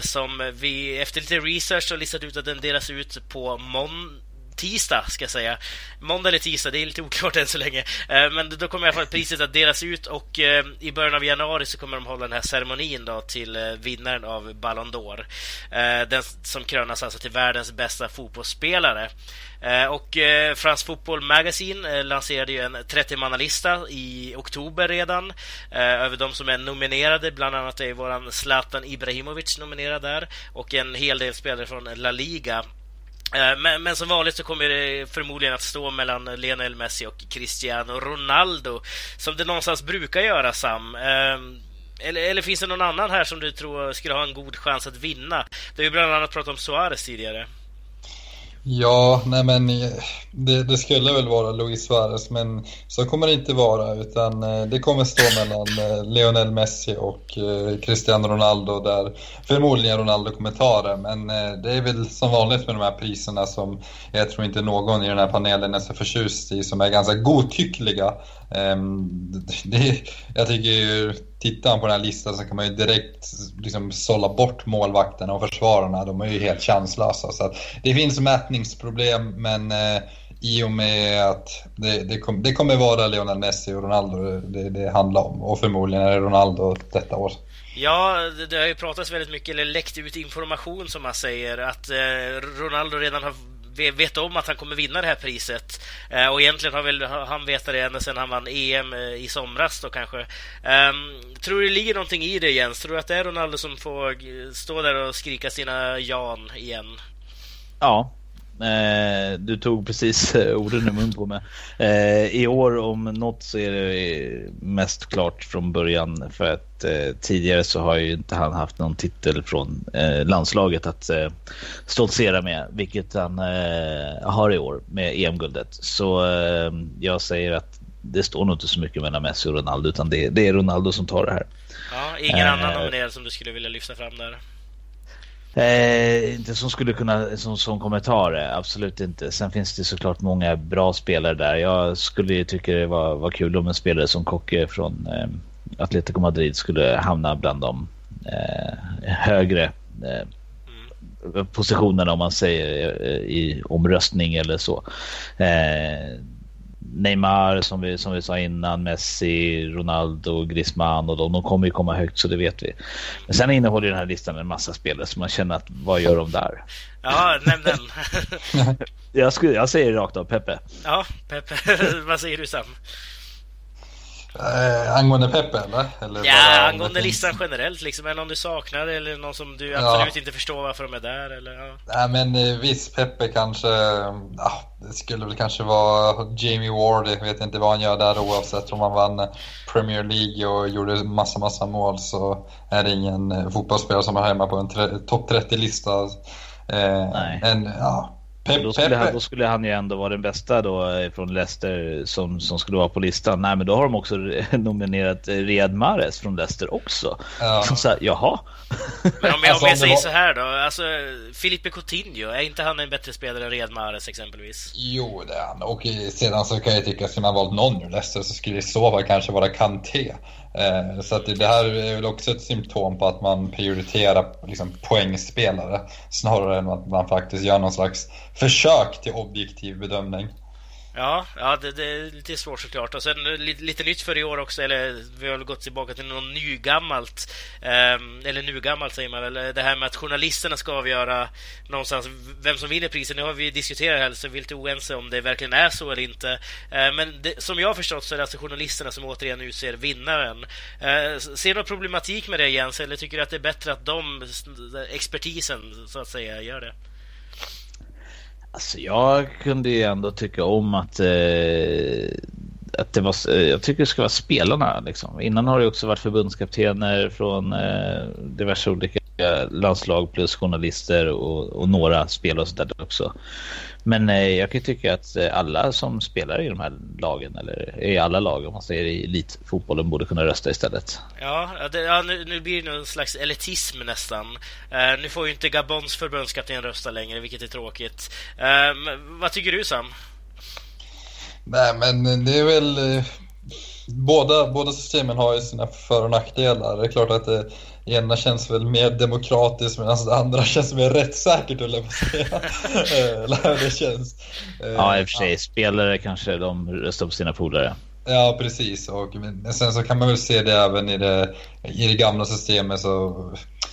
som vi efter lite research har listat ut att den delas ut på måndag tisdag, ska jag säga. Måndag eller tisdag, det är lite oklart än så länge. Eh, men då kommer i alla fall priset att delas ut och eh, i början av januari så kommer de hålla den här ceremonin då till eh, vinnaren av Ballon d'Or. Den som krönas alltså till världens bästa fotbollsspelare. Och Fransk Fotboll Magazine lanserade ju en 30-mannalista i oktober redan över de som är nominerade. Bland annat är våran Zlatan Ibrahimovic nominerad där och en hel del spelare från La Liga Eh, men, men, som vanligt så kommer det förmodligen att stå mellan Lionel Messi och Cristiano Ronaldo, som det någonstans brukar göra, Sam. Ehm, eller, eller finns det någon annan här som du tror skulle ha en god chans att vinna? Det har ju bland annat pratat om Suarez tidigare. Ja, nej men eh, det, det, skulle väl vara Luis Suarez, men så kommer det inte vara utan eh, det kommer stå mellan eh, Lionel Messi och Cristiano Ronaldo där förmodligen Ronaldo kommer ta det. Men det är väl som vanligt med de här priserna som jag tror inte någon i den här panelen är så förtjust i, som är ganska godtyckliga. Ehm, det, jag tycker ju, tittar man på den här listan så kan man ju direkt liksom sålla bort målvakterna och försvararna. De är ju helt chanslösa. Så det finns mätningsproblem men eh, i och med att det, det, kom, det kommer vara Lionel Messi och Ronaldo det, det handlar om. Och förmodligen är det Ronaldo detta år. Ja, det, det har ju pratats väldigt mycket, eller läckt ut information som man säger, att eh, Ronaldo redan har vet om att han kommer vinna det här priset. Eh, och egentligen har väl han vetat det ända sedan han vann EM eh, i somras då kanske. Ehm, tror du det ligger någonting i det Jens? Tror du att det är Ronaldo som får eh, stå där och skrika sina Jan igen? Ja, Eh, du tog precis eh, orden i mun på mig. Eh, I år om något så är det mest klart från början för att eh, tidigare så har ju inte han haft någon titel från eh, landslaget att eh, stoltsera med, vilket han har i år med EM-guldet. Så jag säger att det står nog inte så mycket mellan Messi och Ronaldo utan det, det är Ronaldo som tar det här. Ja, ingen annan nominerad som du skulle vilja lyfta fram där? Eh, inte som skulle kunna som, som kommentarer, absolut inte. Sen finns det såklart många bra spelare där. Jag skulle ju tycka det var, var kul om en spelare som Kocke från eh, Atletico Madrid skulle hamna bland de eh, högre eh, positionerna om man säger eh, i omröstning eller så. Eh, Neymar som vi, som vi sa innan, Messi, Ronaldo, Griezmann och de, de kommer ju komma högt så det vet vi. Men sen innehåller den här listan en massa spelare så man känner att vad gör de där? Ja, nämn den. jag, skulle, jag säger rakt av Pepe. Ja, Pepe. vad säger du Sam? Eh, angående Peppe eller? eller ja, angående listan generellt liksom. Det någon du saknar eller någon som du absolut inte förstår varför de är där? Eller, ja. Nej men eh, visst, Peppe kanske... Ja, det skulle väl kanske vara Jamie Ward. Jag vet inte vad han gör där oavsett om han vann Premier League och gjorde massa, massa mål så är det ingen eh, fotbollsspelare som är hemma på en topp 30-lista. Eh, en, ja, då, skulle han, då skulle han ju ändå vara den bästa då eh, från Leicester som, som skulle vara på listan. Nej, men då har de också nominerat Riyad Mahrez från Leicester också. Ja. Så här, jaha. Men om jag, alltså, om jag säger var... så här då, alltså Filipe Coutinho, är inte han en bättre spelare än Riyad Mahrez exempelvis? Jo, det är han. Och sedan så kan jag tycka, att skulle man valt någon ur Leicester så skulle det så vara kanske vara Kanté. Eh, så att det här är väl också ett symptom på att man prioriterar liksom poängspelare snarare än att man faktiskt gör någon slags försök till objektiv bedömning. Ja, ja det, det, är lite svårt såklart. Och sen eh, lite, lite nytt för i år också, eller vi har gått tillbaka till något nygammalt. Um, eller nugammalt säger man väl. Eh, det här med att journalisterna ska avgöra någonstans vem som vinner priset. Nu har vi diskuterat här, så vi är lite oense om det verkligen är så eller inte. Uh, men det, som jag har förstått så är det alltså journalisterna som återigen utser vinnaren. Uh, ser du någon problematik med det Jens, eller tycker du att det är bättre att de, expertisen så att säga, gör det? Alltså jag kunde ju ändå tycka om att, eh, att det var, eh, jag tycker det ska vara spelarna liksom. Innan har det också varit förbundskaptener från eh, diverse olika landslag plus journalister och, och några spelare och sådär också. Men eh, jag kan tycka att eh, alla som spelar i de här lagen, eller i alla lag om man säger i elitfotbollen, borde kunna rösta istället. Ja, det, ja nu, nu, blir det någon slags elitism nästan. Uh, nu får ju inte Gabons förbundskapten rösta längre, vilket är tråkigt. Uh, vad tycker du Sam? Nej, men det är väl... Båda, båda systemen har ju sina för och nackdelar. Det är klart att det ena känns väl mer demokratiskt medan det andra känns mer rättssäkert höll jag på att säga. Eh, det känns. Ja, i och för sig. Spelare kanske de röstar på sina polare. Ja, precis. Och sen så kan man väl se det även i det, i det gamla systemet. Så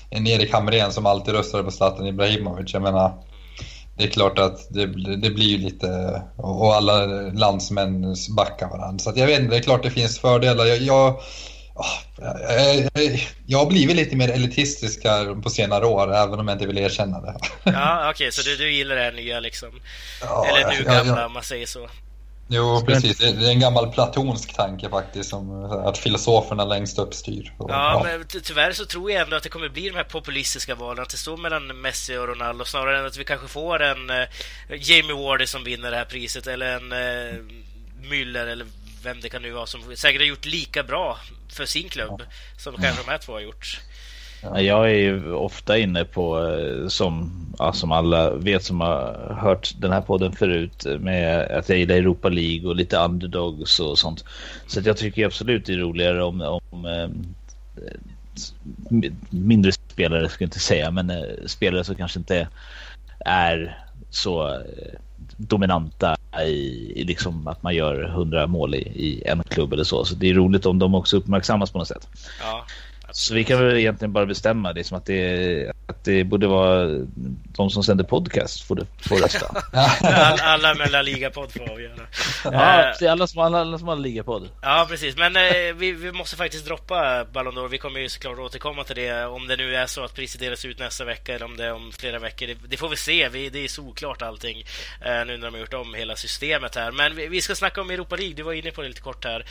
en Erik Hamrén som alltid röstade på Zlatan Ibrahimovic. Jag menar, det är klart att det, det blir ju lite... Och alla landsmän backar varandra. Så jag vet inte, det är klart det finns fördelar. Jag, jag jag har blivit lite mer elitistisk här på senare år, även om jag inte vill erkänna det. Ja, okej, okay, så du, du gillar det här nya liksom? Ja, Eller nu gamla, ja, ja. om man säger så. Jo, precis. Det är en gammal platonsk tanke faktiskt, som att filosoferna längst upp styr. Och, ja, men tyvärr så tror jag ändå att det kommer bli de här populistiska valen, att det står mellan Messi och Ronaldo, snarare än att vi kanske får en uh, Jamie Wardy som vinner det här priset, eller en uh, Müller, eller vem det kan nu vara, som säkert har gjort lika bra för sin klubb som kanske de här två har gjort. Jag är ju ofta inne på, eh, som, ja, som alla vet som har hört den här podden förut, med att jag gillar Europa League och lite underdogs och sånt. Så jag tycker absolut det är roligare om, om eh, mindre spelare, ska jag inte säga, men eh, spelare som kanske inte är så eh, dominanta i, i liksom att man gör hundra mål i, i, en klubb eller så. Så det är roligt om de också uppmärksammas på något sätt. Ja, så vi kan väl egentligen bara bestämma det som att det, att det borde vara de som sänder podcast får, får rösta. alla, alla med La Liga-podd får avgöra. Ja, uh, alla, som, alla, alla som har Liga-podd. Ja, precis. Men uh, vi, vi måste faktiskt droppa Ballon d'Or. Vi kommer ju såklart återkomma till det om det nu är så att priset delas ut nästa vecka eller om det är om flera veckor. Det, det får vi se. Vi, det är såklart allting uh, nu när de har gjort om hela systemet här. Men vi, vi, ska snacka om Europa League. Du var inne på det lite kort här.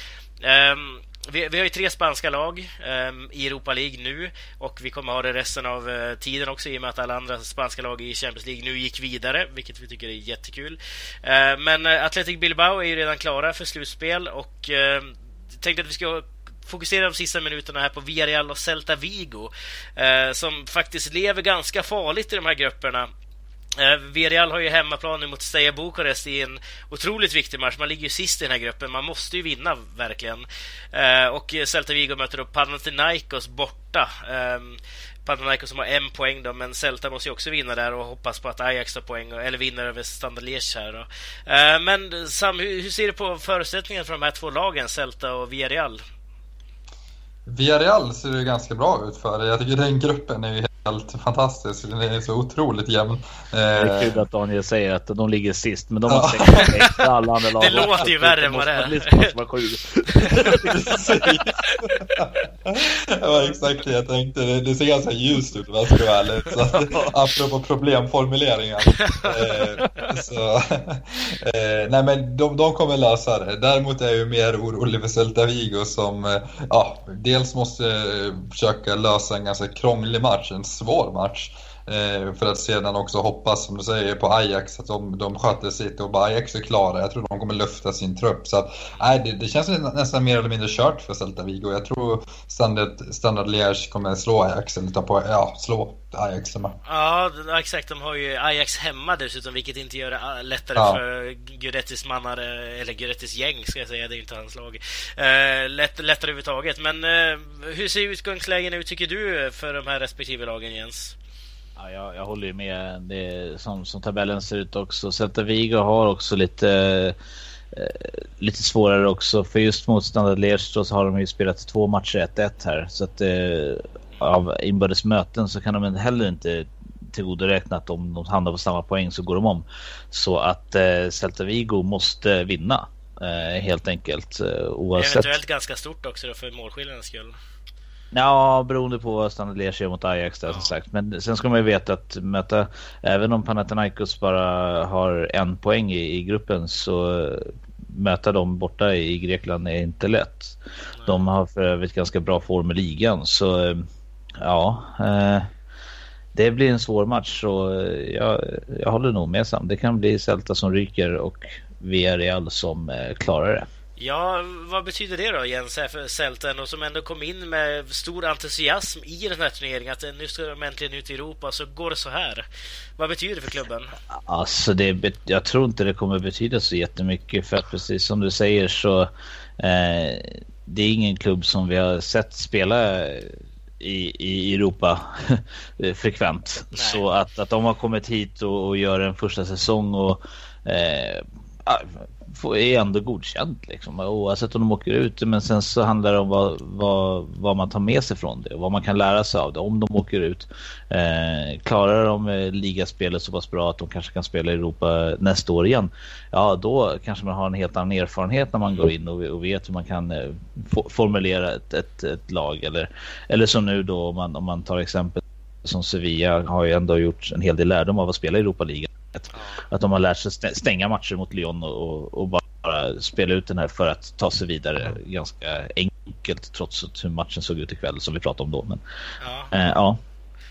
Um, vi, vi, har ju tre spanska lag um, i Europa League nu och vi kommer ha det resten av uh, tiden också i och med att alla andra spanska lag i Champions League nu gick vidare, vilket vi tycker är jättekul. Uh, men uh, Athletic Bilbao är ju redan klara för slutspel och uh, tänkte att vi ska fokusera de sista minuterna här på Villarreal och Celta Vigo eh, som faktiskt lever ganska farligt i de här grupperna Eh, Villarreal har ju hemmaplan nu mot Steaua Bukarest i en otroligt viktig match. Man ligger ju sist i den här gruppen. Man måste ju vinna, verkligen. Eh, och Celta Vigo möter upp Panathinaikos borta. Ehm, Panathinaikos som har en poäng då, men Celta måste ju också vinna där och hoppas på att Ajax tar poäng, eller vinner över Standard Liège här då. Eh, men Sam, hur ser du på förutsättningarna för de här två lagen, Celta och Villarreal? Villarreal ser det ganska bra ut för. Jag tycker den gruppen är ju helt fantastisk. Den är så otroligt jämn. Det är kul att Daniel säger att de ligger sist, men de har säkert alla andra lag. Det låter ju värre än vad det är. Det måste vara sju. det var exakt det jag tänkte. Det, ser ganska ljust ut om jag ska vara ärlig. apropå problemformuleringar. Eh, så, eh, nej men de, de kommer lösa det. Däremot är jag ju mer orolig för Celta Vigo som eh, ja, dels måste försöka lösa en ganska krånglig match, en svår match. Eh, för att sedan också hoppas, som du säger, på Ajax att de, de sköter sitt och bara Ajax är klara. Jag tror de kommer lufta sin trupp. Så att, nej, det, det känns nästan mer eller mindre kört för Celta Vigo. Jag tror Standard, Standard Liège kommer slå Ajax, eller ta på, ja, slå Ajax hemma. Ja, exakt. De har ju Ajax hemma dessutom, vilket inte gör det lättare ja. för Guidettis mannar, eller Guidettis gäng ska jag säga, det är ju inte hans lag. Eh, lätt, lättare överhuvudtaget. Men eh, hur ser utgångslägen ut, tycker du, för de här respektive lagen, Jens? Ja, jag, jag håller ju med. Det som, som tabellen ser ut också. Celta Vigo har också lite, eh, lite svårare också. För just mot Standard Liège så har de ju spelat två matcher 1-1 här. Så att eh, av inbördes möten så kan de heller inte tillgodoräkna att om de hamnar på samma poäng så går de om. Så att eh, Celta Vigo måste vinna eh, helt enkelt. Eh, oavsett. Eventuellt ganska stort också då för målskillnadens skull. Ja, beroende på vad Standard Liège mot Ajax där ja. som sagt. Men sen ska man ju veta att möta, även om Panathinaikos bara har en poäng i, i gruppen så möta dem borta i Grekland är inte lätt. Nej. De har för övrigt ganska bra form i ligan så ja, eh, det blir en svår match så jag, jag håller nog med Sam. Det kan bli Celta som ryker och Villarreal som eh, klarar det. Ja, vad betyder det då Jens för Celten och som ändå kom in med stor entusiasm i den här turneringen att nu ska de äntligen ut i Europa så går det så här. Vad betyder det för klubben? Alltså det, jag tror inte det kommer betyda så jättemycket för att precis som du säger så eh, det är ingen klubb som vi har sett spela i, i Europa frekvent. Nej. Så att, att de har kommit hit och, och gör en första säsong och eh, är ändå godkänt liksom, oavsett om de åker ut. Men sen så handlar det om vad, vad, vad man tar med sig från det och vad man kan lära sig av det om de åker ut. Eh, klarar de eh, ligaspelet så pass bra att de kanske kan spela i Europa nästa år igen. Ja, då kanske man har en helt annan erfarenhet när man går in och, och vet hur man kan eh, formulera ett, ett, ett, lag. Eller, eller som nu då om man, om man tar exempel som Sevilla har ju ändå gjort en hel del lärdom av att spela i Europa-ligan. Att de har lärt sig stänga matcher mot Lyon och, och bara spela ut den här för att ta sig vidare ganska enkelt trots hur matchen såg ut ikväll som vi pratade om då. Men, ja. Eh, ja.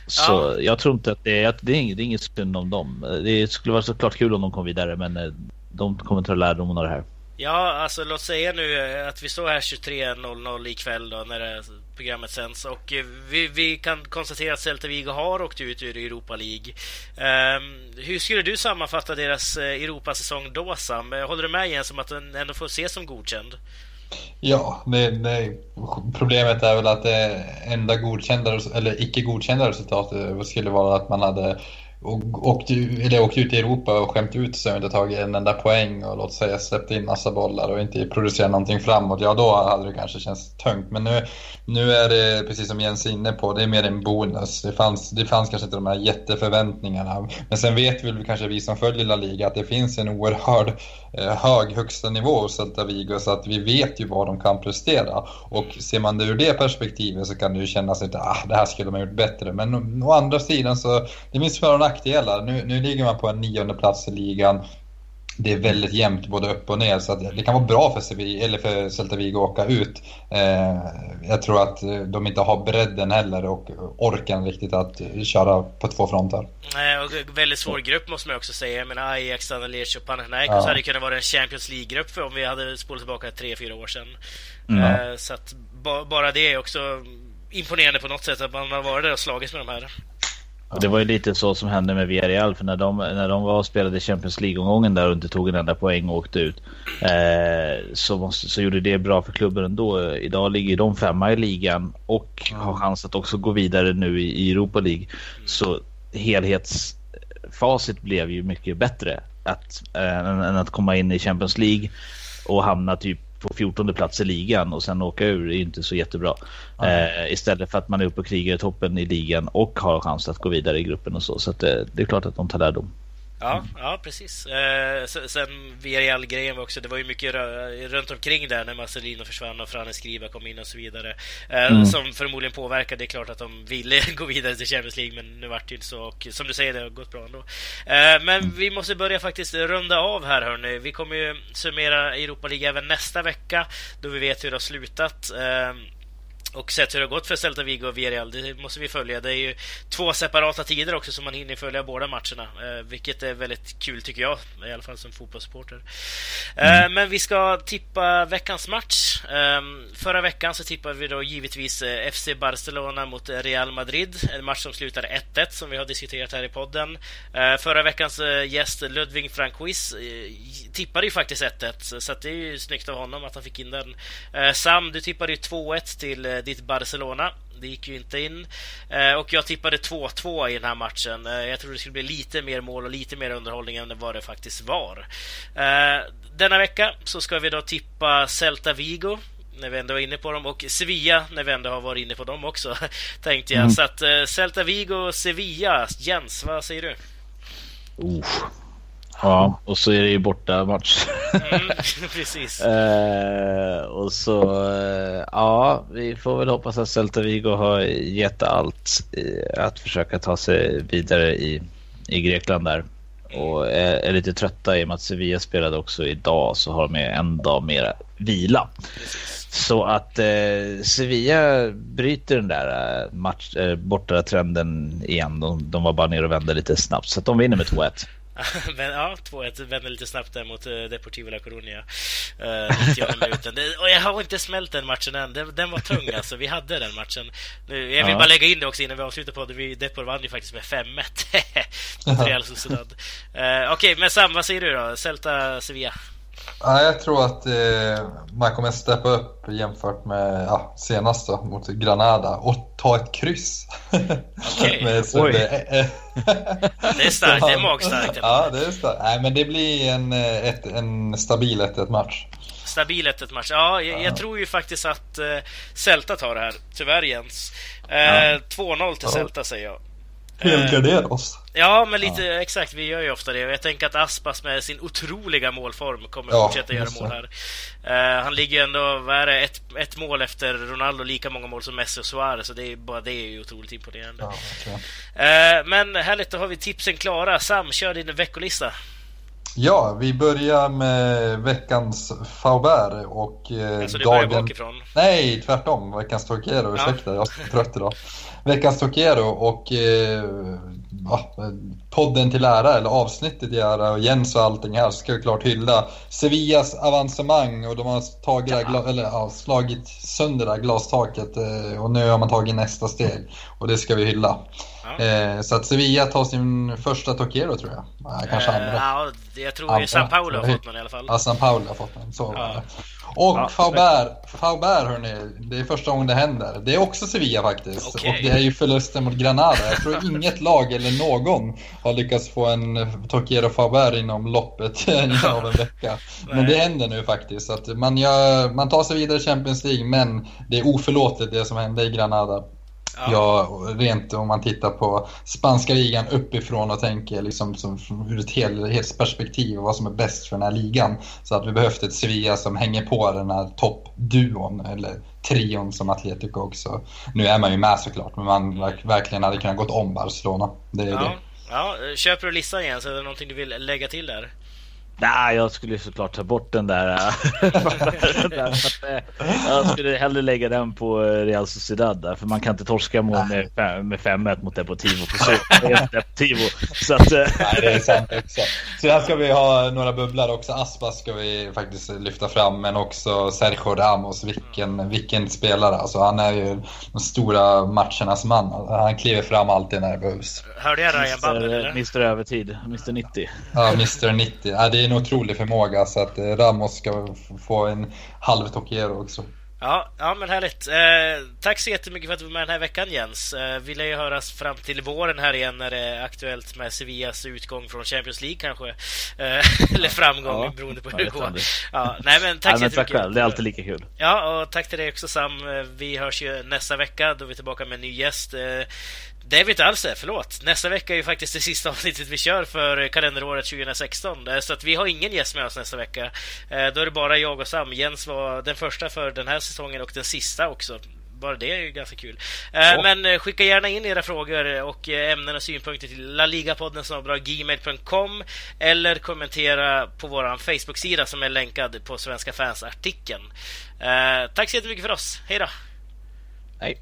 Så ja. jag tror inte att det är, det är, inget, det är inget synd om dem. Det skulle vara såklart kul om de kom vidare men eh, de kommer ta lärdom av det här. Ja, alltså låt säga nu att vi står här 23.00 ikväll då när programmet sänds och eh, vi, vi kan konstatera att Celta Vigo har åkt ut ur Europa League. Um, hur skulle du sammanfatta deras eh, Europasäsong då, Sam? Eh, håller du med Jens om att den ändå får ses som godkänd? Ja, det, det, problemet är väl att det enda godkända, eller icke godkända resultatet skulle vara att man hade och åkte, eller åkte ut i Europa och skämt ut sig och inte tagit en enda poäng och låt säga släppt in massa bollar och inte producerat någonting framåt, ja då hade det kanske känts tungt. Men nu, nu är det, precis som Jens är inne på, det är mer en bonus. Det fanns, det fanns kanske inte de här jätteförväntningarna. Men sen vet väl kanske vi som följer La Liga att det finns en oerhörd eh, Eh, hög högsta nivå hos Celta Vigo så att vi vet ju vad de kan prestera. Och ser man det ur det perspektivet så kan det ju kännas att ah, det här skulle man gjort bättre. Men å andra sidan så, det finns för och nackdelar. Nu, nu ligger man på en nionde plats i ligan. Det är väldigt jämnt både upp och ner så det kan vara bra för, Sevilla, eller för Celta Vigo att åka ut. Eh, jag tror att de inte har bredden heller och orken riktigt att köra på två fronter. Nej, och väldigt svår grupp måste man också säga. Jag menar Ajax, Analytics och Panathinaikos ja. hade kunnat vara en Champions League-grupp för om vi hade spolat tillbaka tre, fyra år sedan. Mm. Eh, så att bara det är också imponerande på något sätt att man har varit där och slagits med de här. Och det var ju lite så som hände med Villarreal för när de, när de var och spelade Champions League-omgången där och inte tog en enda poäng och åkte ut eh, så, måste, så gjorde det bra för klubben ändå. Idag ligger de femma i ligan och har chans att också gå vidare nu i, i Europa League. Så helhetsfacit blev ju mycket bättre att, äh, än, än, att komma in i Champions League och hamna typ på 14 plats i ligan och sen åka ur är inte så jättebra. Eh, istället för att man är uppe och krigar i toppen i ligan och har chans att gå vidare i gruppen och så. Så det, eh, det är klart att de tar lärdom. Ja, ja precis. Eh, sen Villarreal-grejen också, det var ju mycket runt omkring där när Marcelino försvann och Frane Skriva kom in och så vidare. Eh, mm. Som förmodligen påverkade. Det är klart att de ville gå vidare till Champions League, men nu vart det inte så. Och som du säger, det har gått bra ändå. Eh, men mm. vi måste börja faktiskt runda av här hörni. Vi kommer ju summera Europa League även nästa vecka, då vi vet hur det har slutat. Eh, och sett hur det har gått för Celta Vigo och Villarreal, det måste vi följa. Det är ju två separata tider också, så man hinner följa båda matcherna. Eh, vilket är väldigt kul, tycker jag. I alla fall som fotbollssupporter. Eh, mm. Men vi ska tippa veckans match. Eh, förra veckan så tippade vi då givetvis eh, FC Barcelona mot Real Madrid. En match som slutade 1-1, som vi har diskuterat här i podden. Förra veckans gäst Ludvig Franquis tippade ju faktiskt 1-1, så det är ju snyggt av honom att han fick in den. Sam, du tippade ju 2-1 till ditt Barcelona. Det gick ju inte in. Eh, och jag tippade 2-2 i den här matchen. Eh, jag trodde det skulle bli lite mer mål och lite mer underhållning än vad det faktiskt var. Eh, denna vecka så ska vi då tippa Celta Vigo när vi ändå var inne på dem och Sevilla när vi ändå har varit inne på dem också tänkte jag. Mm. Så att Celta Vigo, Sevilla. Jens, vad säger du? Uh. Ja, och så är det ju borta match. Mm, precis. eh, och så, eh, ja, vi får väl hoppas att Celta Vigo har gett allt att försöka ta sig vidare i, i Grekland där. Och är, är lite trötta i och med att Sevilla spelade också idag så har de en dag mer vila. Så att eh, Sevilla bryter den där eh, match, eh, borta trenden igen. De, de var bara ner och vände lite snabbt så att de vinner med 2-1. Men, ja, 2-1 vände lite snabbt där mot uh, Deportivo La Coruña. Uh, 90 minuten. Det, och jag har inte smält den matchen än. Den, den var tung alltså. Vi hade den matchen. Nu, jag vill ja. bara lägga in det också innan vi avslutar på det. Depor vann ju faktiskt med 5-1 mot Real Sociedad. Uh, Okej, okay, men Sam, vad säger du då? Celta Sevilla? Ja, jag tror att eh, man kommer steppa upp jämfört med ja, senast då, mot Granada och ta ett kryss. Oj. Det, eh, det är starkt, det är magstarkt. Ja, det är starkt. Nej, men det blir en, eh, ett, en stabil 1-1 match. Stabil 1-1 match. Ja, jag, jag, tror ju faktiskt att eh, Celta tar det här. Tyvärr Jens. Eh, ja. 2-0 till Celta säger jag. Helgardera oss. Ja, men lite ja. exakt. Vi gör ju ofta det. Jag tänker att Aspas med sin otroliga målform kommer ja, fortsätta göra mål här. Uh, han ligger ändå, vad är det, ett, ett mål efter Ronaldo, lika många mål som Messi och Suarez. Så det är, bara det är ju otroligt imponerande. Ja, okay. uh, men härligt, då har vi tipsen klara. Sam, kör din veckolista. Ja, vi börjar med veckans Faubert och eh, alltså, du dagen... bakifrån? Nej, tvärtom. Veckans Torquero, ursäkta. Jag är trött idag. veckans Torquero och eh, podden till ära, eller avsnittet till ära och Jens och allting här ska vi klart hylla Sevillas avancemang och de har tagit ja. eller, ja, slagit sönder det här glastaket eh, och nu har man tagit nästa steg och det ska vi hylla. Eh, så att Sevilla tar sin första Torquero tror jag. kanske andra. Ja, jag tror andra. San Paulo har fått någon i alla fall. Ja, San Paulo har fått den. Så ja. Och ja, Faubert, Faubert hörni, det är första gången det händer. Det är också Sevilla faktiskt. Okay. Och det är ju förlusten mot Granada. Jag tror inget lag eller någon har lyckats få en Torquero Faubert inom loppet av en vecka. Men det händer nu faktiskt. Att man, gör, man tar sig vidare i Champions League men det är oförlåtligt det som hände i Granada. Ja. rent om man tittar på spanska ligan uppifrån och tänker liksom som, ur ett helhetsperspektiv vad som är bäst för den här ligan. Så att vi behövt ett Sevilla som hänger på den här toppduon, eller trion som Atletico också. Nu är man ju med såklart, men man verkligen hade kunnat gått om Barcelona. Det är ja. det. Ja, köper du listan igen? Så är det någonting du vill lägga till där? Nej, jag skulle såklart ta bort den där. jag skulle hellre lägga den på Real Sociedad där, för man kan inte torska mål med, med 5-1 mot Deportivo. Deportivo. Så att, Nej, det är sant också. Så här ska vi ha några bubblor också. Aspas ska vi faktiskt lyfta fram, men också Sergio Ramos. Vilken, vilken spelare. Alltså, han är ju de stora matchernas man. Han kliver fram alltid när det behövs. Hörde jag Ryan? Mr Övertid, Mr 90. Ja, Mr 90. Ja, det en otrolig förmåga så att eh, Ramos ska få en halv Tokiero också. Ja, ja men härligt. Eh, tack så jättemycket för att du var med den här veckan Jens. Eh, vi lär ju höras fram till våren här igen när det är aktuellt med Sevillas utgång från Champions League kanske. Eh, eller framgång ja, beroende på hur det går. Ja, nej men tack så jättemycket. Det är alltid lika kul. Ja, och tack till dig också Sam. Eh, vi hörs ju nästa vecka då vi är tillbaka med en ny gäst. Eh, det är vi inte alls det, förlåt. Nästa vecka är ju faktiskt det sista avsnittet vi kör för kalenderåret 2016. Eh, så att vi har ingen gäst med oss nästa vecka. Eh, då är det bara jag och Sam. Jens var den första för den här säsongen och den sista också. Bara det är ju ganska kul. Ja. Men skicka gärna in era frågor och ämnen och synpunkter till laligapodden gmail.com eller kommentera på vår Facebook-sida som är länkad på Svenska fans-artikeln. Tack så jättemycket för oss. Hej då! Hej.